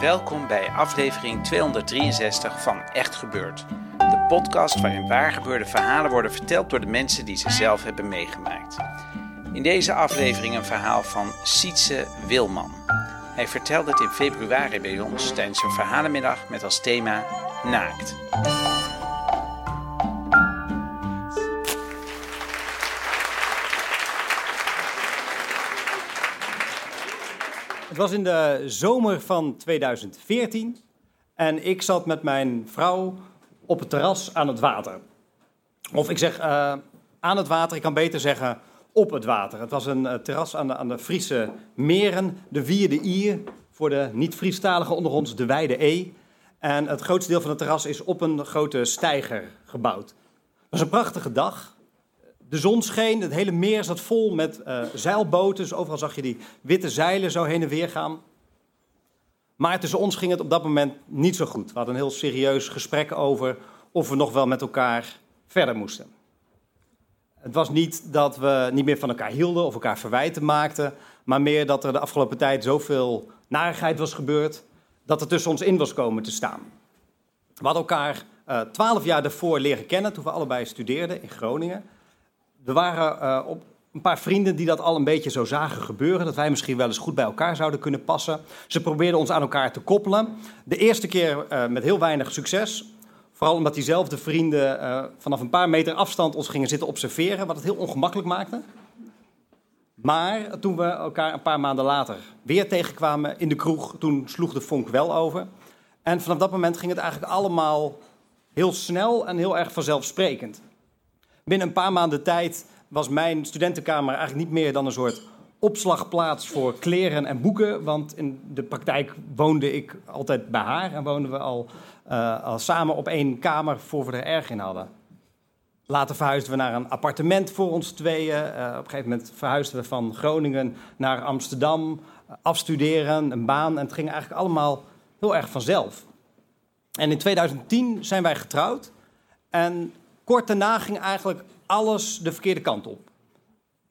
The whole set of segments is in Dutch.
Welkom bij aflevering 263 van Echt Gebeurd. De podcast waarin waargebeurde verhalen worden verteld door de mensen die ze zelf hebben meegemaakt. In deze aflevering een verhaal van Sietse Wilman. Hij vertelde het in februari bij ons tijdens een verhalenmiddag met als thema Naakt. Het was in de zomer van 2014 en ik zat met mijn vrouw op het terras aan het water. Of ik zeg uh, aan het water, ik kan beter zeggen op het water. Het was een uh, terras aan de, aan de Friese meren, de Vierde Ier, voor de niet-Friestaligen onder ons, de Wijde E. En het grootste deel van het terras is op een grote steiger gebouwd. Het was een prachtige dag. De zon scheen, het hele meer zat vol met uh, zeilboten. Dus overal zag je die witte zeilen zo heen en weer gaan. Maar tussen ons ging het op dat moment niet zo goed. We hadden een heel serieus gesprek over of we nog wel met elkaar verder moesten. Het was niet dat we niet meer van elkaar hielden of elkaar verwijten maakten, maar meer dat er de afgelopen tijd zoveel narigheid was gebeurd dat er tussen ons in was komen te staan. We hadden elkaar uh, twaalf jaar daarvoor leren kennen toen we allebei studeerden in Groningen er waren uh, op een paar vrienden die dat al een beetje zo zagen gebeuren. Dat wij misschien wel eens goed bij elkaar zouden kunnen passen. Ze probeerden ons aan elkaar te koppelen. De eerste keer uh, met heel weinig succes. Vooral omdat diezelfde vrienden uh, vanaf een paar meter afstand ons gingen zitten observeren. Wat het heel ongemakkelijk maakte. Maar toen we elkaar een paar maanden later weer tegenkwamen in de kroeg, toen sloeg de vonk wel over. En vanaf dat moment ging het eigenlijk allemaal heel snel en heel erg vanzelfsprekend. Binnen een paar maanden tijd was mijn studentenkamer eigenlijk niet meer dan een soort opslagplaats voor kleren en boeken. Want in de praktijk woonde ik altijd bij haar en woonden we al, uh, al samen op één kamer voor we er erg in hadden. Later verhuisden we naar een appartement voor ons tweeën. Uh, op een gegeven moment verhuisden we van Groningen naar Amsterdam, uh, afstuderen, een baan. En het ging eigenlijk allemaal heel erg vanzelf. En in 2010 zijn wij getrouwd. En Kort daarna ging eigenlijk alles de verkeerde kant op.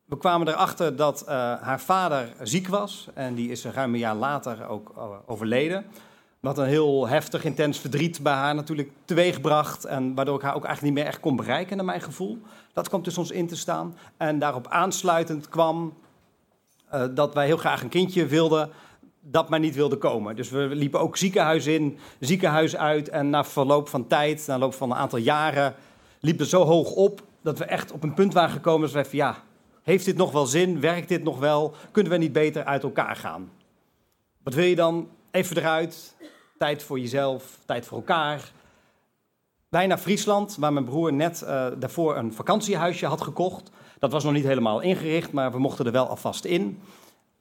We kwamen erachter dat uh, haar vader ziek was en die is ruim een jaar later ook uh, overleden. Wat een heel heftig, intens verdriet bij haar natuurlijk teweegbracht. En waardoor ik haar ook eigenlijk niet meer echt kon bereiken, naar mijn gevoel. Dat kwam tussen ons in te staan. En daarop aansluitend kwam uh, dat wij heel graag een kindje wilden, dat maar niet wilde komen. Dus we liepen ook ziekenhuis in, ziekenhuis uit. En na verloop van tijd, na verloop van een aantal jaren, liep er zo hoog op dat we echt op een punt waren gekomen dat we van ja, heeft dit nog wel zin? Werkt dit nog wel? Kunnen we niet beter uit elkaar gaan? Wat wil je dan? Even eruit. Tijd voor jezelf, tijd voor elkaar. Wij naar Friesland, waar mijn broer net uh, daarvoor een vakantiehuisje had gekocht. Dat was nog niet helemaal ingericht, maar we mochten er wel alvast in.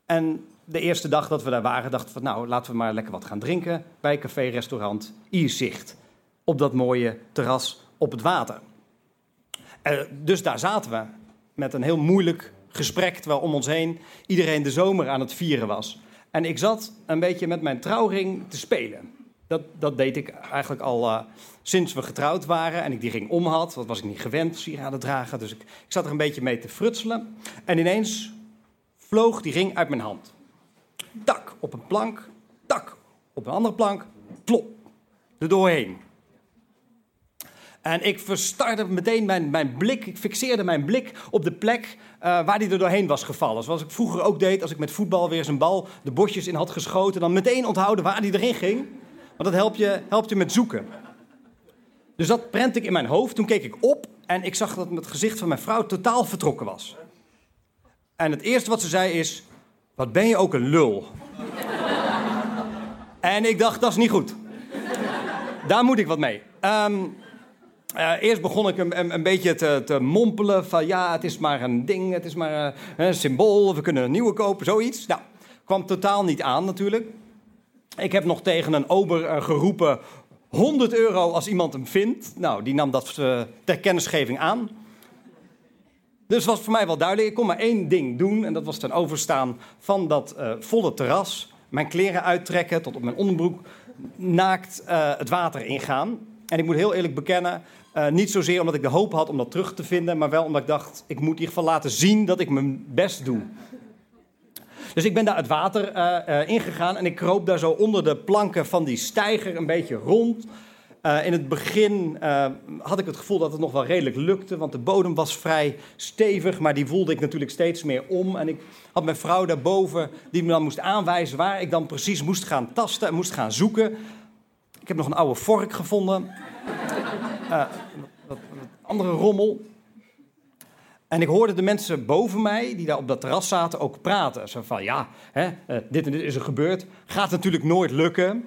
En de eerste dag dat we daar waren, dachten we, nou, laten we maar lekker wat gaan drinken bij café-restaurant Ierzicht. Op dat mooie terras op het water. Uh, dus daar zaten we met een heel moeilijk gesprek, terwijl om ons heen iedereen de zomer aan het vieren was. En ik zat een beetje met mijn trouwring te spelen. Dat, dat deed ik eigenlijk al uh, sinds we getrouwd waren en ik die ring om had. Dat was ik niet gewend, sieraden dragen. Dus ik, ik zat er een beetje mee te frutselen. En ineens vloog die ring uit mijn hand. Tak op een plank, tak op een andere plank, plop, er doorheen. En ik verstarde meteen mijn, mijn blik, ik fixeerde mijn blik op de plek uh, waar hij er doorheen was gevallen. Zoals ik vroeger ook deed als ik met voetbal weer zijn bal de bosjes in had geschoten. Dan meteen onthouden waar hij erin ging. Want dat helpt je, helpt je met zoeken. Dus dat prent ik in mijn hoofd. Toen keek ik op en ik zag dat het gezicht van mijn vrouw totaal vertrokken was. En het eerste wat ze zei is: Wat ben je ook een lul? En ik dacht, dat is niet goed. Daar moet ik wat mee. Ehm, eh, eerst begon ik een, een, een beetje te, te, mompelen van ja, het is maar een ding, het is maar uh, een symbool, we kunnen een nieuwe kopen, zoiets. Nou, kwam totaal niet aan natuurlijk. Ik heb nog tegen een ober uh, geroepen, 100 euro als iemand hem vindt. Nou, die nam dat ter kennisgeving aan. Dus was voor mij wel duidelijk, ik kon maar één ding doen en dat was ten overstaan van dat volle terras. Mijn kleren uittrekken tot op mijn onderbroek, naakt het water ingaan. En ik moet heel eerlijk bekennen, uh, niet zozeer omdat ik de hoop had om dat terug te vinden, maar wel omdat ik dacht, ik moet in ieder geval laten zien dat ik mijn best doe. Dus ik ben daar het water uh, uh, ingegaan en ik kroop daar zo onder de planken van die steiger een beetje rond. in het begin had ik het gevoel dat het nog wel redelijk lukte, want de bodem was vrij stevig, maar die voelde ik natuurlijk steeds meer om. En ik had mijn vrouw daarboven die me dan moest aanwijzen waar ik dan precies moest gaan tasten en moest gaan zoeken. Ik heb nog een oude vork gevonden. Uh, wat, wat, andere rommel. En ik hoorde de mensen boven mij, die daar op dat terras zaten, ook praten. Zo van, ja, hè, uh, dit en dit is er gebeurd. Gaat natuurlijk nooit lukken.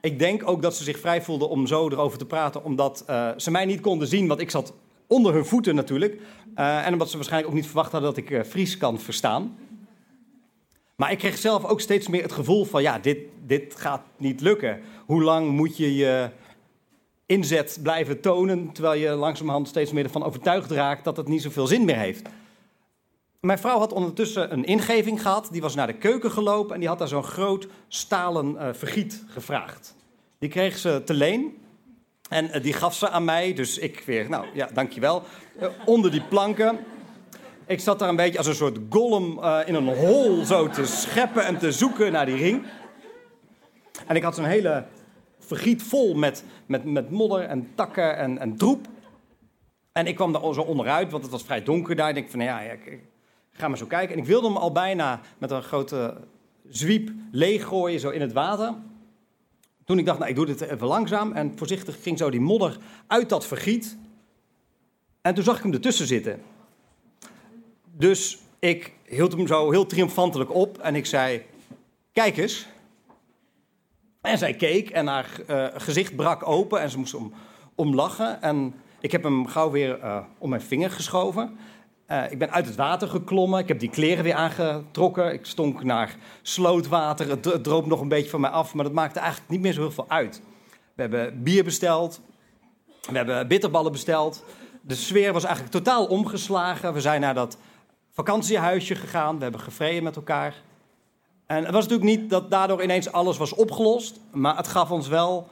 Ik denk ook dat ze zich vrij voelden om zo erover te praten, omdat uh, ze mij niet konden zien, want ik zat onder hun voeten natuurlijk. en omdat ze waarschijnlijk ook niet verwacht hadden dat ik Fries kan verstaan. Maar ik kreeg zelf ook steeds meer het gevoel van, ja, dit, dit gaat niet lukken. Hoe lang moet je je inzet blijven tonen, terwijl je langzamerhand steeds meer ervan overtuigd raakt dat het niet zoveel zin meer heeft? Mijn vrouw had ondertussen een ingeving gehad, die was naar de keuken gelopen en die had daar zo'n groot stalen uh, vergiet gevraagd. Die kreeg ze te leen en uh, die gaf ze aan mij, dus ik weer, nou ja, dankjewel, uh, onder die planken. Ik zat daar een beetje als een soort golem uh, in een hol zo te scheppen en te zoeken naar die ring. En ik had zo'n hele vergiet vol met, met, met modder en takken en, en troep. En ik kwam daar zo onderuit, want het was vrij donker daar. En ik van, ja, ik, ga maar zo kijken. En ik wilde hem al bijna met een grote zwiep leeggooien, zo in het water. Toen ik dacht, nou, ik doe dit even langzaam. En voorzichtig ging zo die modder uit dat vergiet. En toen zag ik hem ertussen zitten. Dus ik hield hem zo heel triomfantelijk op en ik zei: Kijk eens. En zij keek en haar uh, gezicht brak open en ze moest om, om lachen. En ik heb hem gauw weer uh, om mijn vinger geschoven. Uh, ik ben uit het water geklommen. Ik heb die kleren weer aangetrokken. Ik stonk naar slootwater. Het, het droop nog een beetje van mij af, maar dat maakte eigenlijk niet meer zo heel veel uit. We hebben bier besteld. We hebben bitterballen besteld. De sfeer was eigenlijk totaal omgeslagen. We zijn naar dat vakantiehuisje gegaan. We hebben gevreden met elkaar. En het was natuurlijk niet dat daardoor ineens alles was opgelost. Maar het gaf ons wel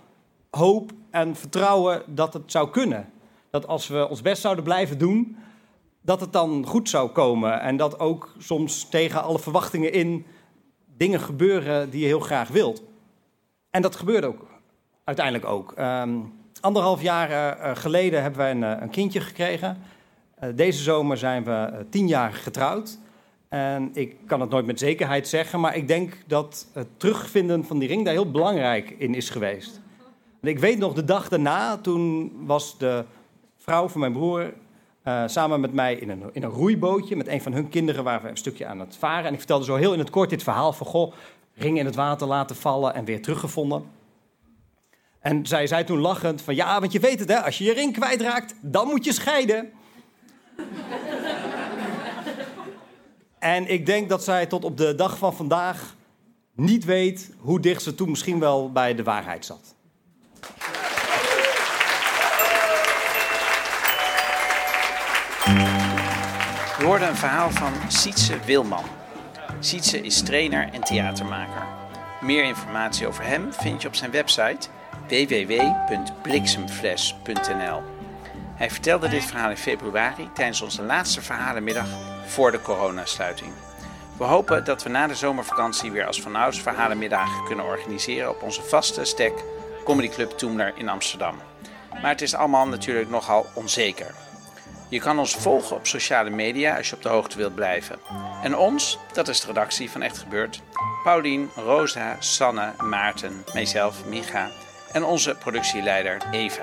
hoop en vertrouwen dat het zou kunnen. Dat als we ons best zouden blijven doen, dat het dan goed zou komen. En dat ook soms tegen alle verwachtingen in dingen gebeuren die je heel graag wilt. En dat gebeurde ook uiteindelijk ook. Um, anderhalf jaar uh, geleden hebben wij een, een kindje gekregen. Uh, deze zomer zijn we uh, tien jaar getrouwd. En ik kan het nooit met zekerheid zeggen, maar ik denk dat het terugvinden van die ring daar heel belangrijk in is geweest. Ik weet nog de dag daarna, toen was de vrouw van mijn broer uh, samen met mij in een, in een roeibootje. Met een van hun kinderen waren we een stukje aan het varen. En ik vertelde zo heel in het kort dit verhaal van, goh, ring in het water laten vallen en weer teruggevonden. En zij zei toen lachend van, ja, want je weet het hè, als je je ring kwijtraakt, dan moet je scheiden. En ik denk dat zij tot op de dag van vandaag niet weet hoe dicht ze toen misschien wel bij de waarheid zat. We hoorden een verhaal van Sietse Wilman. Sietse is trainer en theatermaker. Meer informatie over hem vind je op zijn website www.bliksemfles.nl. Hij vertelde dit verhaal in februari tijdens onze laatste verhalenmiddag voor de coronasluiting. We hopen dat we na de zomervakantie weer als vanouds verhalenmiddagen kunnen organiseren op onze vaste stek Comedy Club Toemler in Amsterdam. Maar het is allemaal natuurlijk nogal onzeker. Je kan ons volgen op sociale media als je op de hoogte wilt blijven. En ons, dat is de redactie van Echt Gebeurd. Paulien, Rosa, Sanne, Maarten, mijzelf, Micha en onze productieleider Eva.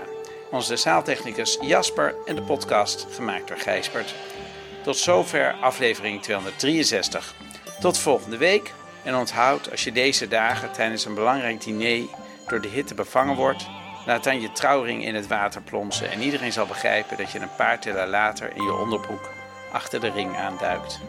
Onze zaaltechnicus Jasper en de podcast gemaakt door Gijsbert. Tot zover aflevering 263. Tot volgende week En onthoud, als je deze dagen tijdens een belangrijk diner door de hitte bevangen wordt, laat dan je trouwring in het water plonsen en iedereen zal begrijpen dat je een paar tellen later in je onderbroek achter de ring aanduikt.